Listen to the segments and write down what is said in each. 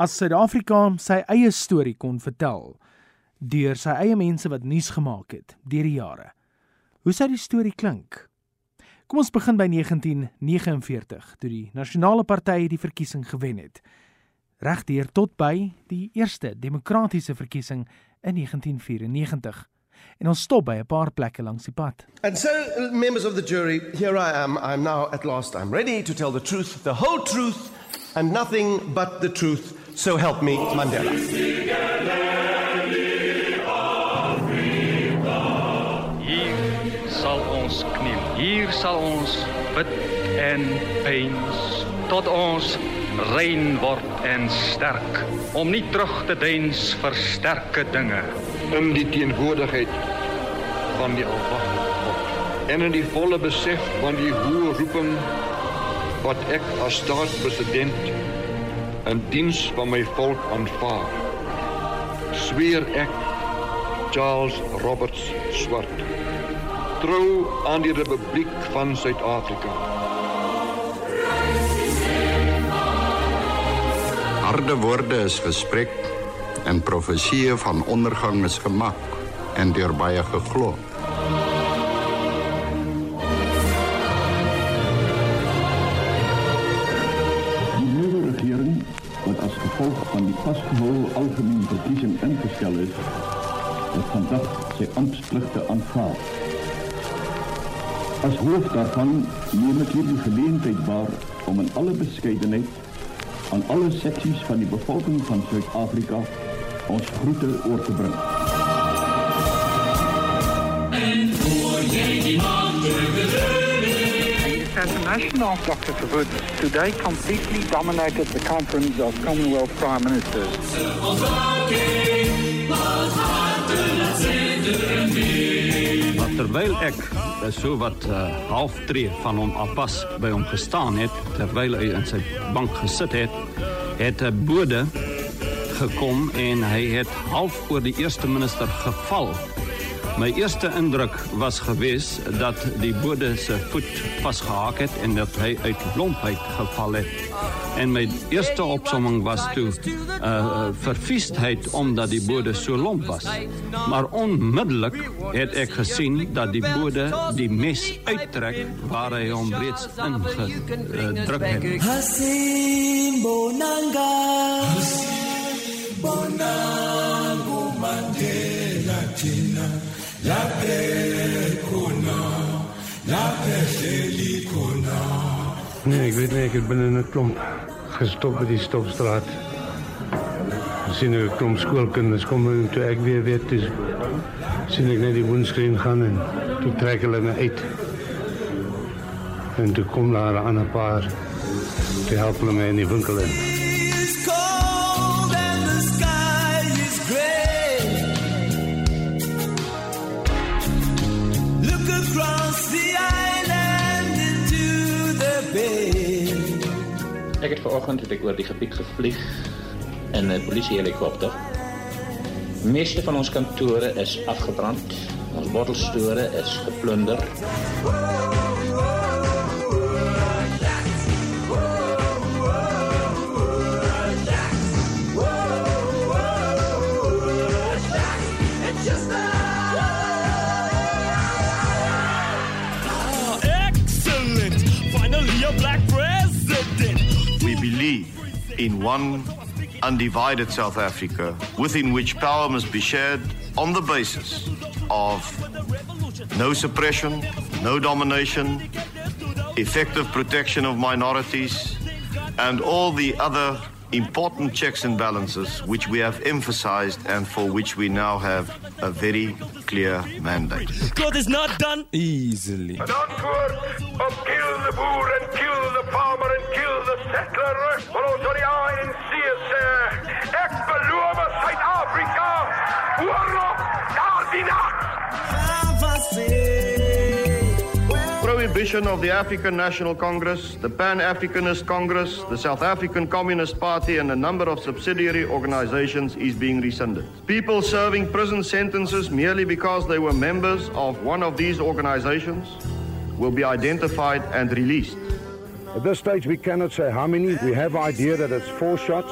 As Suid-Afrika sy eie storie kon vertel deur sy eie mense wat nuus gemaak het deur die jare. Hoe sou die storie klink? Kom ons begin by 1949 toe die Nasionale Party die verkiesing gewen het. Regdeur tot by die eerste demokratiese verkiesing in 1994. En ons stop by 'n paar plekke langs die pad. And so members of the jury, here I am. I'm now at last I'm ready to tell the truth, the whole truth and nothing but the truth. So help me Mandela. sal ons kniel. Hier sal ons bid en peins tot ons rein word en sterk om nie terug te deins vir sterke dinge in die teenwoordigheid van die Almagtige God en in die volle besef van die hoë roeping wat ek as staatspresident in diens van my volk aanvaar sweer ek Charles Roberts Swart trou aan die Republiek van Suid-Afrika. Harde woorde is gespreek en profeseë van ondergang is gemaak en deur baie geglo. vastgehouden algemeen verkiezing ingesteld is, dat vandaag zijn ambtsplichten aanvaardt. Als hoofd daarvan neem ik hier de gelegenheid waar om in alle bescheidenheid aan alle secties van de bevolking van Zuid-Afrika ons groeten oor te brengen. International Dr. Verwoerd today completely dominated the conference of Commonwealth Prime Ministers. Maar terwyl ek so wat uh, halftree van hom afpas by hom gestaan het terwyl hy in sy bank gesit het, het 'n bode gekom en hy het half oor die eerste minister geval. My eerste indruk was gewees dat die bode se voet vasgehaak het en dat hy uit lompheid geval het. En my eerste opsomming was toe uh, verfiesdheid omdat die bode so lomp was. Maar onmiddellik het ek gesien dat die bode die mes uittrek waar hy hom reeds ingedruk het. Hasimbonanga Bonango Mandela thina Nee, ik weet niet. Ik ben in een klomp gestopt bij die stopstraat. Ik zie een klomp schoolkinders komen en toen ik weer weet, dus zie ik naar die woenscreen gaan en toen trek hulle me uit. En toen kom daar een ander paar, toen helpen mij in die winkel in. Ek het vanoggend het ek oor die gebied gevlieg in 'n polisiehelikopter. Meeste van ons kantore is afgebrand. Ons bottelstore is geplunder. In one undivided South Africa within which power must be shared on the basis of no suppression, no domination, effective protection of minorities, and all the other important checks and balances which we have emphasized and for which we now have a very clear mandate. God is not done easily. Antwoord op kill the boer en kill the farmer en kill the settler. Maar ons van die ANC sê, ek beloof Suid-Afrika oorlog daardie Prohibition of the African National Congress, the Pan Africanist Congress, the South African Communist Party, and a number of subsidiary organizations is being rescinded. People serving prison sentences merely because they were members of one of these organizations will be identified and released. At this stage, we cannot say how many. We have idea that it's four shots.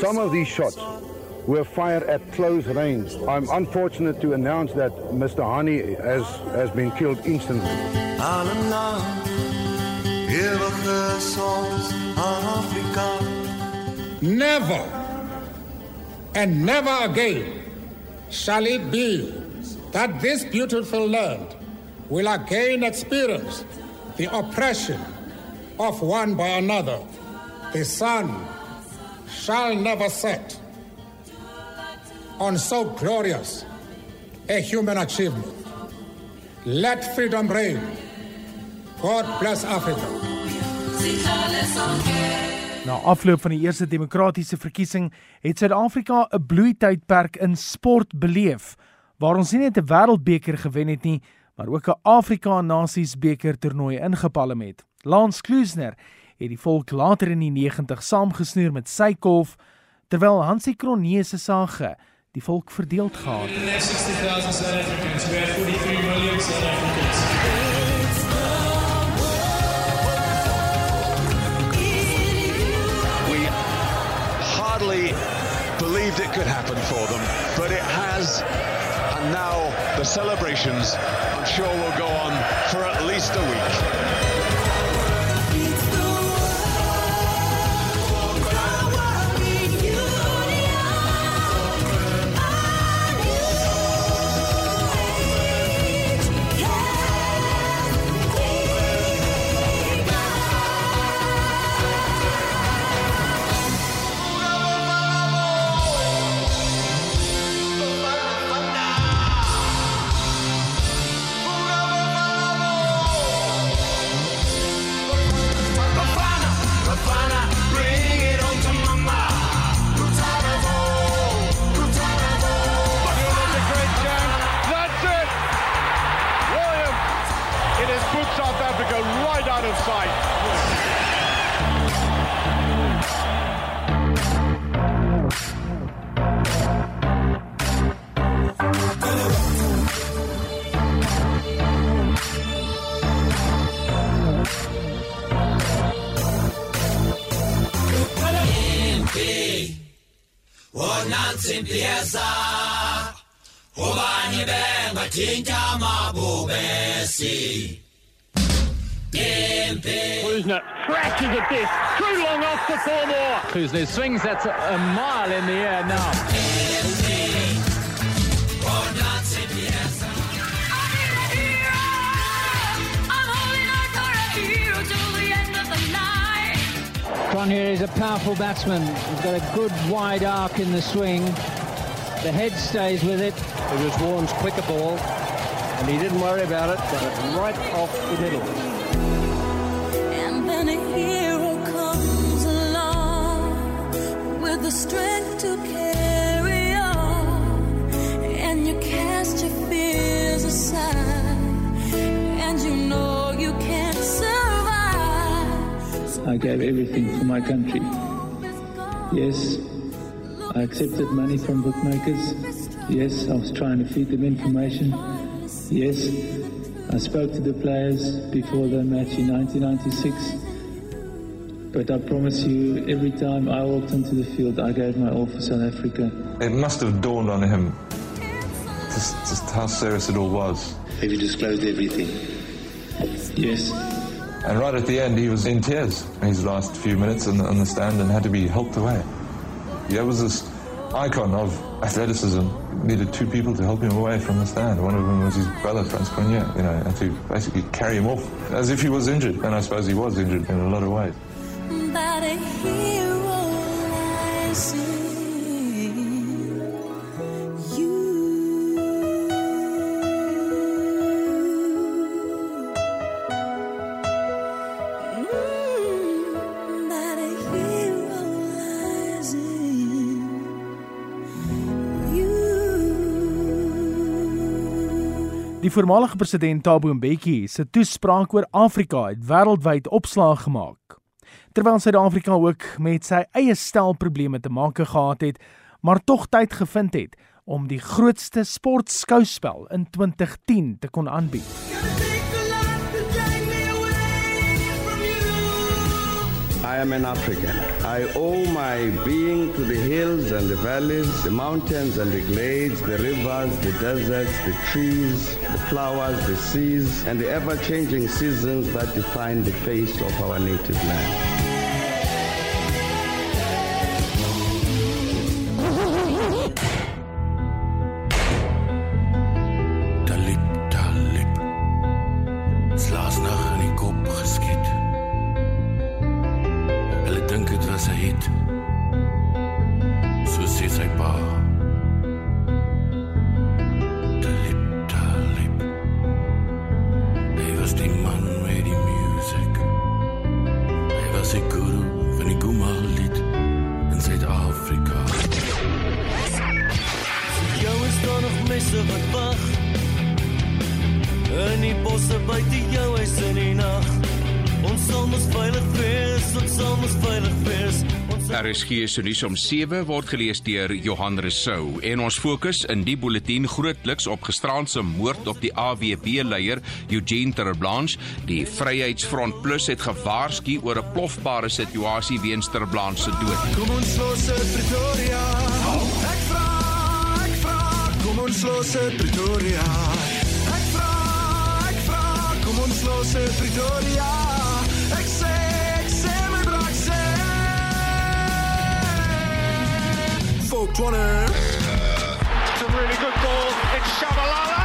Some of these shots were fired at close range. I'm unfortunate to announce that Mr. Hani has, has been killed instantly. Never and never again shall it be that this beautiful land will again experience the oppression of one by another. The sun shall never set on so glorious a human achievement. Let freedom reign. God bless Africa. Na afloop van die eerste demokratiese verkiesing het Suid-Afrika 'n bloeitydperk in sport beleef waar ons nie net 'n wêreldbeker gewen het nie, maar ook 'n Afrika Nasies beker toernooi ingepalem het. Lance Kloosner het die volk later in die 90 saamgesnoer met sy kolf terwyl Hansie Kronee se sage die volk verdeeld gehad het. 60,000 South Africans. We have 43 million South Africans. We hardly believed it could happen for them, but it has. And now the celebrations, I'm sure, will go on for at least a week. Wonansi mpieza ubani benga tinja mabubesi Impi Klusener crashes at this. Too long off for four more. Klusener swings that a mile in the air now. Cronje is a powerful batsman. He's got a good wide arc in the swing. The head stays with it. It was Warren's quicker ball, and he didn't worry about it. Got it right off the middle. And then a hero comes along with the strength to I gave everything for my country. Yes, I accepted money from bookmakers. Yes, I was trying to feed them information. Yes, I spoke to the players before the match in 1996. But I promise you, every time I walked onto the field, I gave my all for South Africa. It must have dawned on him just, just how serious it all was. Have you disclosed everything? Yes. And right at the end, he was in tears his last few minutes on the, the stand and had to be helped away. He was this icon of athleticism. Needed two people to help him away from the stand. One of them was his brother, Frans Cronje, you know, and to basically carry him off as if he was injured. And I suppose he was injured in a lot of ways. Die voormalige president Thabo Mbeki se toespraak oor Afrika het wêreldwyd opslag gemaak. Terwyl Suid-Afrika ook met sy eie stel probleme te maak gehad het, maar tog tyd gevind het om die grootste sportskouspel in 2010 te kon aanbied. I am an African. I owe my being to the hills and the valleys, the mountains and the glades, the rivers, the deserts, the trees, the flowers, the seas, and the ever changing seasons that define the face of our native land. Hulle dink dit was 'n hit. So sê sy pa. RSG se nuus om 7 word gelees deur Johan Resou en ons fokus in die bulletin grootliks op gisteraand se moord op die AWB-leier Eugene Terblanche. Die Vryheidsfront Plus het gewaarsku oor 'n plofbare situasie weens Terblanche se dood. Kom ons los uit Pretoria. Ek vra, ek vra. Kom ons los uit Pretoria. Ek vra, ek vra. Kom ons los uit Pretoria Folk 20 It's a really good ball. It's Shabalala.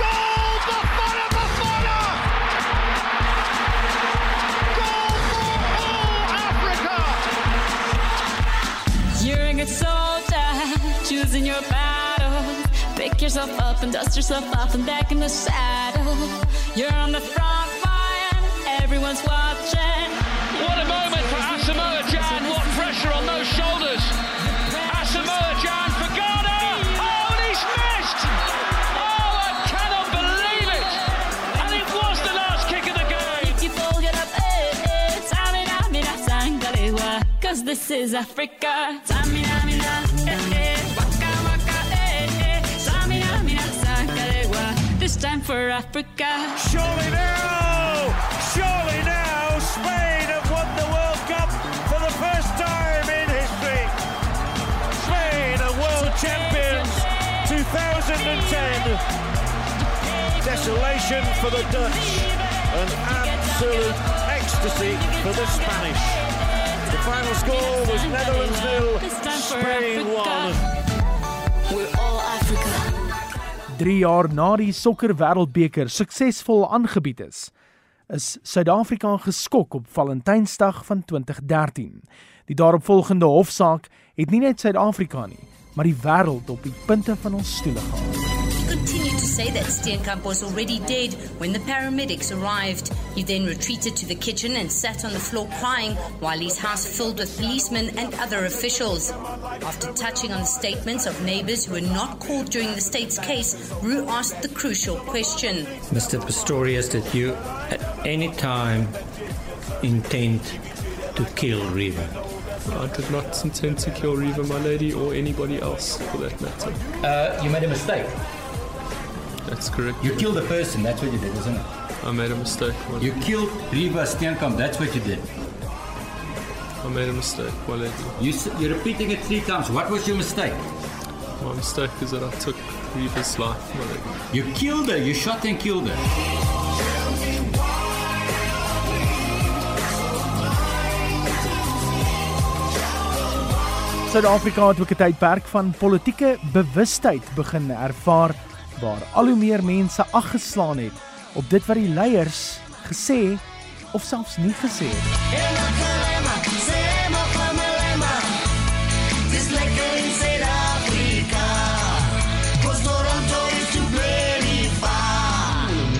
Goal, Bafana, Bafana. Goal for all Africa. You're a good soldier, choosing your battle. Pick yourself up and dust yourself off and back in the saddle. You're on the front line, everyone's watching. This is Africa. Samina, mina, eh, eh, waka, waka, eh, eh, Samina, mina, sangalewa. This time for Africa. Surely now, surely now, Spain have won the World Cup for the first time in history. Spain are world champions 2010. Desolation for the Dutch and absolute ecstasy for the Spanish. Final score was Netherlands nil, Spain one. We're all Africa. 3 jaar na die sokker wêreldbeker suksesvol aangebied is, is Suid-Afrika geskok op Valentynsdag van 2013. Die daaropvolgende hofsaak het nie net Suid-Afrika nie, maar die wêreld op die punte van ons stoele gehad. He continued to say that Steenkamp was already dead when the paramedics arrived. He then retreated to the kitchen and sat on the floor crying while his house filled with policemen and other officials. After touching on the statements of neighbors who were not called during the state's case, Roux asked the crucial question. Mr. Pistorius, did you at any time intend to kill Reeva? I did not intend to kill Reeva, my lady, or anybody else for that matter. Uh, you made a mistake. That's correct. You killed a person. That's what you did, isn't it? I made a mistake. You lady. killed Reva Steenkamp. That's what you did. I made a mistake, lady. You, you're repeating it three times. What was your mistake? My mistake is that I took Reva's life, lady. You killed her. You shot and killed her. Suid-Afrika het ook 'n tydperk van politieke bewustheid begin ervaar waar al hoe meer mense ag geslaan het op dit wat die leiers gesê of selfs nie gesê het.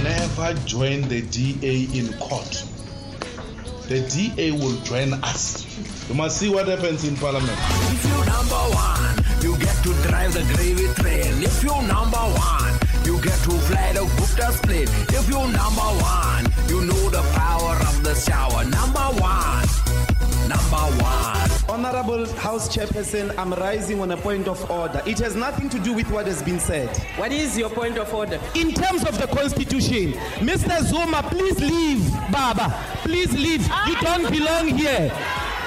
Never join the DA in court. The DA will join us. You must see what happens in parliament. To drive the gravy train. If you number one, you get to fly the Gupta's plane. If you number one, you know the power of the shower. Number one, number one. Honorable House Chairperson, I'm rising on a point of order. It has nothing to do with what has been said. What is your point of order? In terms of the Constitution, Mr. Zuma, please leave. Baba, please leave. You don't belong here.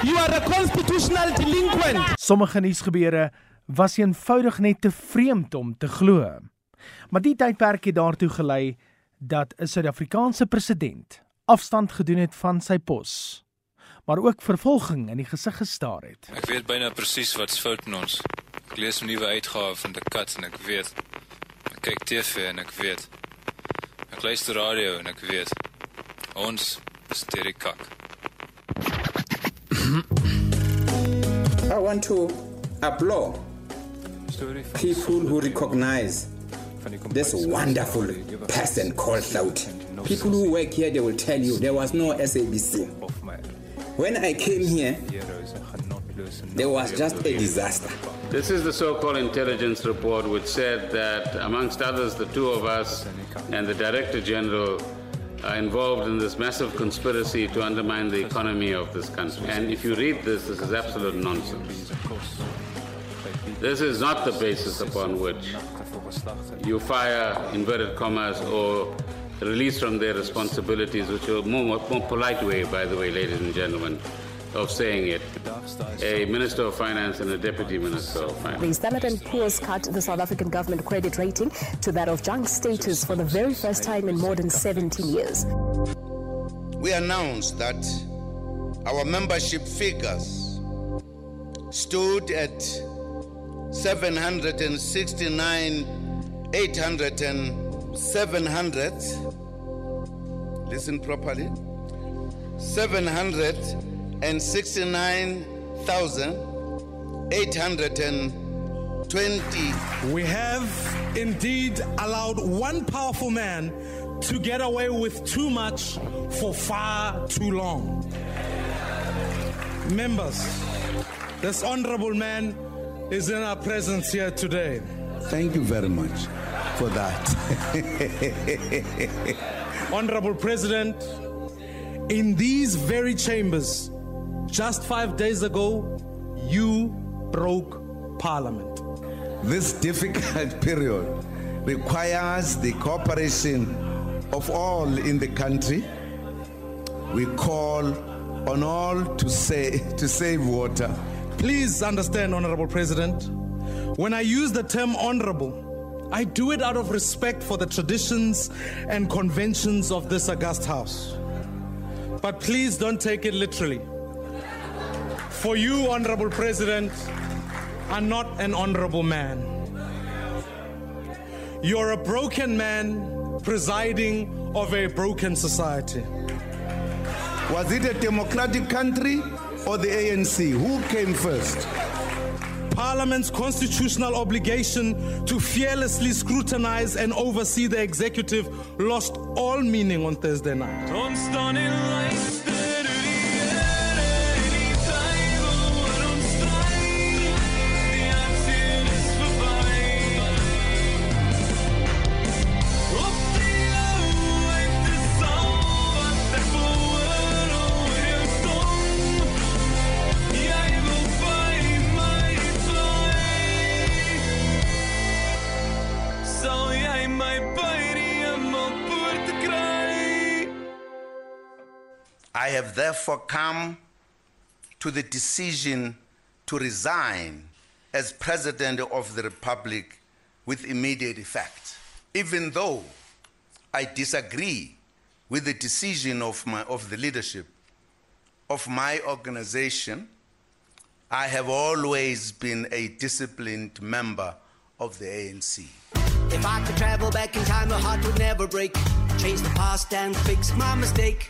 You are a constitutional delinquent. Sommige nuusgebeure was eenvoudig net te vreemd om te glo. Maar die tydperk het daartoe gelei dat 'n Suid-Afrikaanse president afstand gedoen het van sy pos, maar ook vervolging in die gesig gestaar het. Ek weet byna presies wat's fout in ons. Ek lees 'n nuwe uitgawe van The Cut en ek weet. Ek kyk TV en ek weet. Ek luister radio en ek weet. Ons is deur die kak. I want to applaud people who recognize this wonderful person called Hlaudi. People who work here, they will tell you there was no SABC. When I came here, there was just a disaster. This is the so-called intelligence report which said that, amongst others, the two of us and the Director General are involved in this massive conspiracy to undermine the economy of this country. And if you read this, this is absolute nonsense. This is not the basis upon which you fire inverted commas or release from their responsibilities, which are more, more polite way, by the way, ladies and gentlemen, of saying it. A Minister of Finance and a Deputy Minister of Finance. The Standard & Poor's cut the South African government credit rating to that of junk status for the very first time in more than 17 years. We announced that our membership figures stood at 769 800 and 700 listen properly. 769,820 We have indeed allowed one powerful man to get away with too much for far too long. Members, this honorable man is in our presence here today. Thank you very much for that. Honorable President, in these very chambers, just five days ago, you broke Parliament. This difficult period requires the cooperation of all in the country. We call on all to say to save water. Please understand, Honorable President, when I use the term honorable, I do it out of respect for the traditions and conventions of this august house. But please don't take it literally. For you, Honorable President, are not an honorable man. You're a broken man presiding over a broken society. Was it a democratic country or the ANC? Who came first? Parliament's constitutional obligation to fearlessly scrutinize and oversee the executive lost all meaning on Thursday night. Have therefore come to the decision to resign as President of the Republic with immediate effect, even though I disagree with the decision of, my, of the leadership of my organization. I have always been a disciplined member of the ANC. If I could travel back in time, my heart would never break. Change the past and fix my mistake.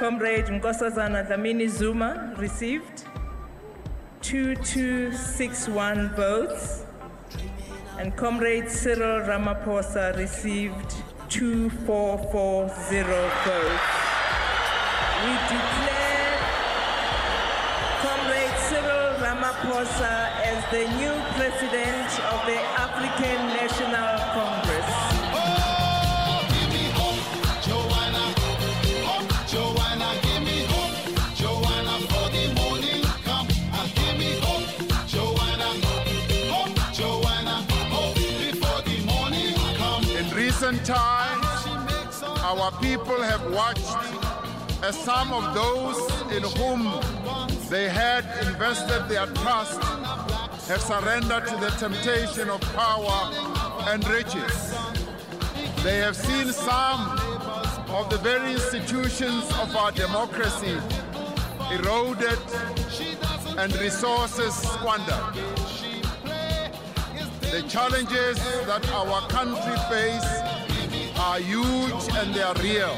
Comrade Nkosazana Dlamini Zuma received 2261 votes, and Comrade Cyril Ramaphosa received 2440 votes. We declare Comrade Cyril Ramaphosa as the new president of the African National recent times, our people have watched as some of those in whom they had invested their trust have surrendered to the temptation of power and riches. They have seen some of the very institutions of our democracy eroded and resources squandered. The challenges that our country face are huge and they are real.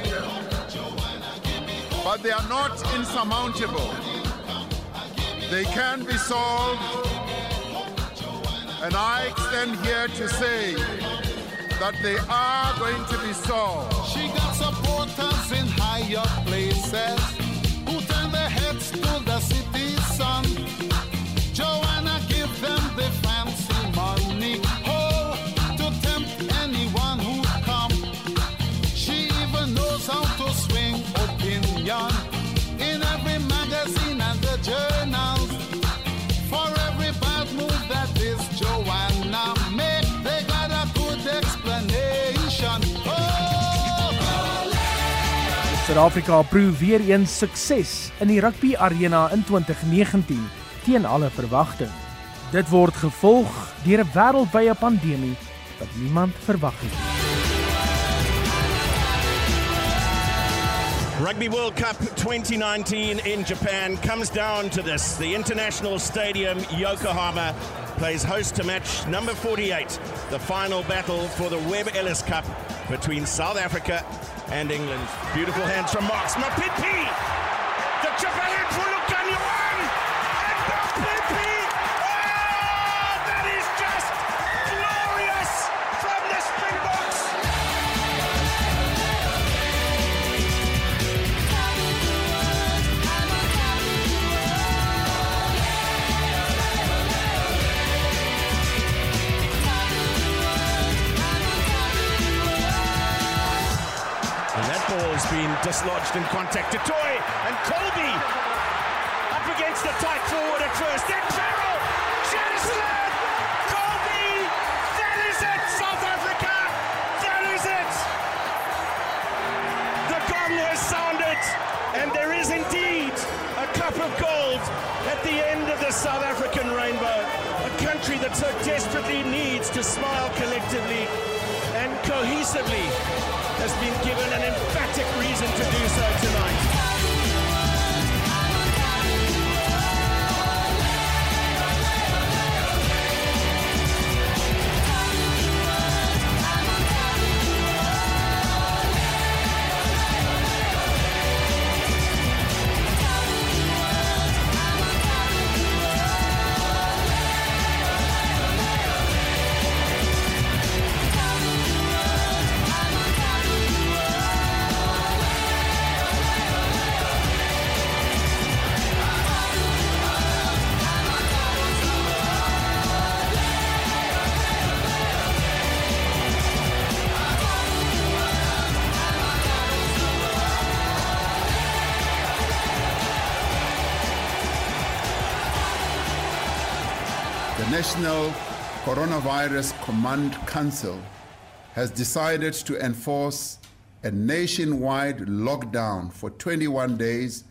But they are not insurmountable. They can be solved. And I extend here to say that they are going to be solved. She got supporters in higher places who turn their heads to the city sun. Suid-Afrika proe weer eens sukses in die rugby arena in 2019 teen alle verwagting. Dit word gevolg deur 'n wêreldwye pandemie wat niemand verwag het. Rugby World Cup 2019 in Japan comes down to this. The International Stadium, Yokohama, plays host to match number 48, the final battle for the Webb Ellis Cup between South Africa and England. Beautiful hands from Marks. Mapimpi! The chip ahead dislodged in contact to Toy and Kolbe up against the tight forward at first. Then Farrell, Shatterslab, Kolbe, that is it, South Africa, that is it. The gong has sounded, and there is indeed a cup of gold at the end of the South African rainbow. A country that so desperately needs to smile collectively and cohesively has been given an emphatic reason to do so tonight. National Coronavirus Command Council has decided to enforce a nationwide lockdown for 21 days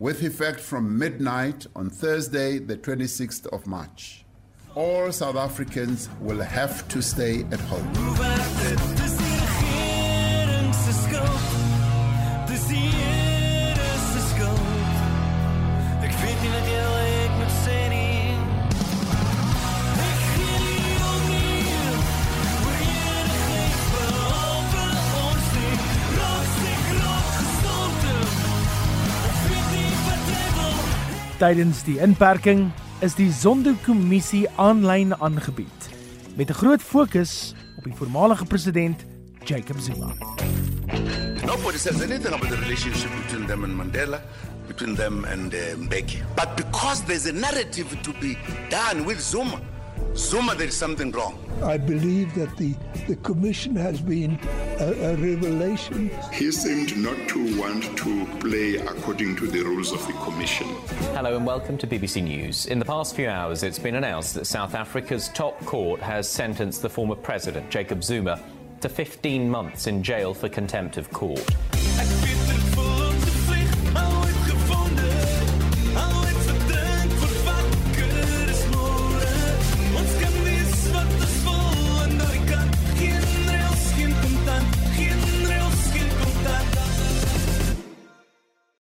with effect from midnight on Thursday, the 26th of March. All South Africans will have to stay at home. Tydens die inperking is die Zondo-kommissie aanlyn aangebied met 'n groot fokus op die voormalige president Jacob Zuma. Nobody says anything about the relationship between them and Mandela, between them and uh, Mbeki. But because there's a narrative to be done with Zuma, Zuma, there is something wrong. I believe that the, the commission has been a, a revelation. He seemed not to want to play according to the rules of the commission. Hello and welcome to BBC News. In the past few hours, it's been announced that South Africa's top court has sentenced the former president, Jacob Zuma, to 15 months in jail for contempt of court.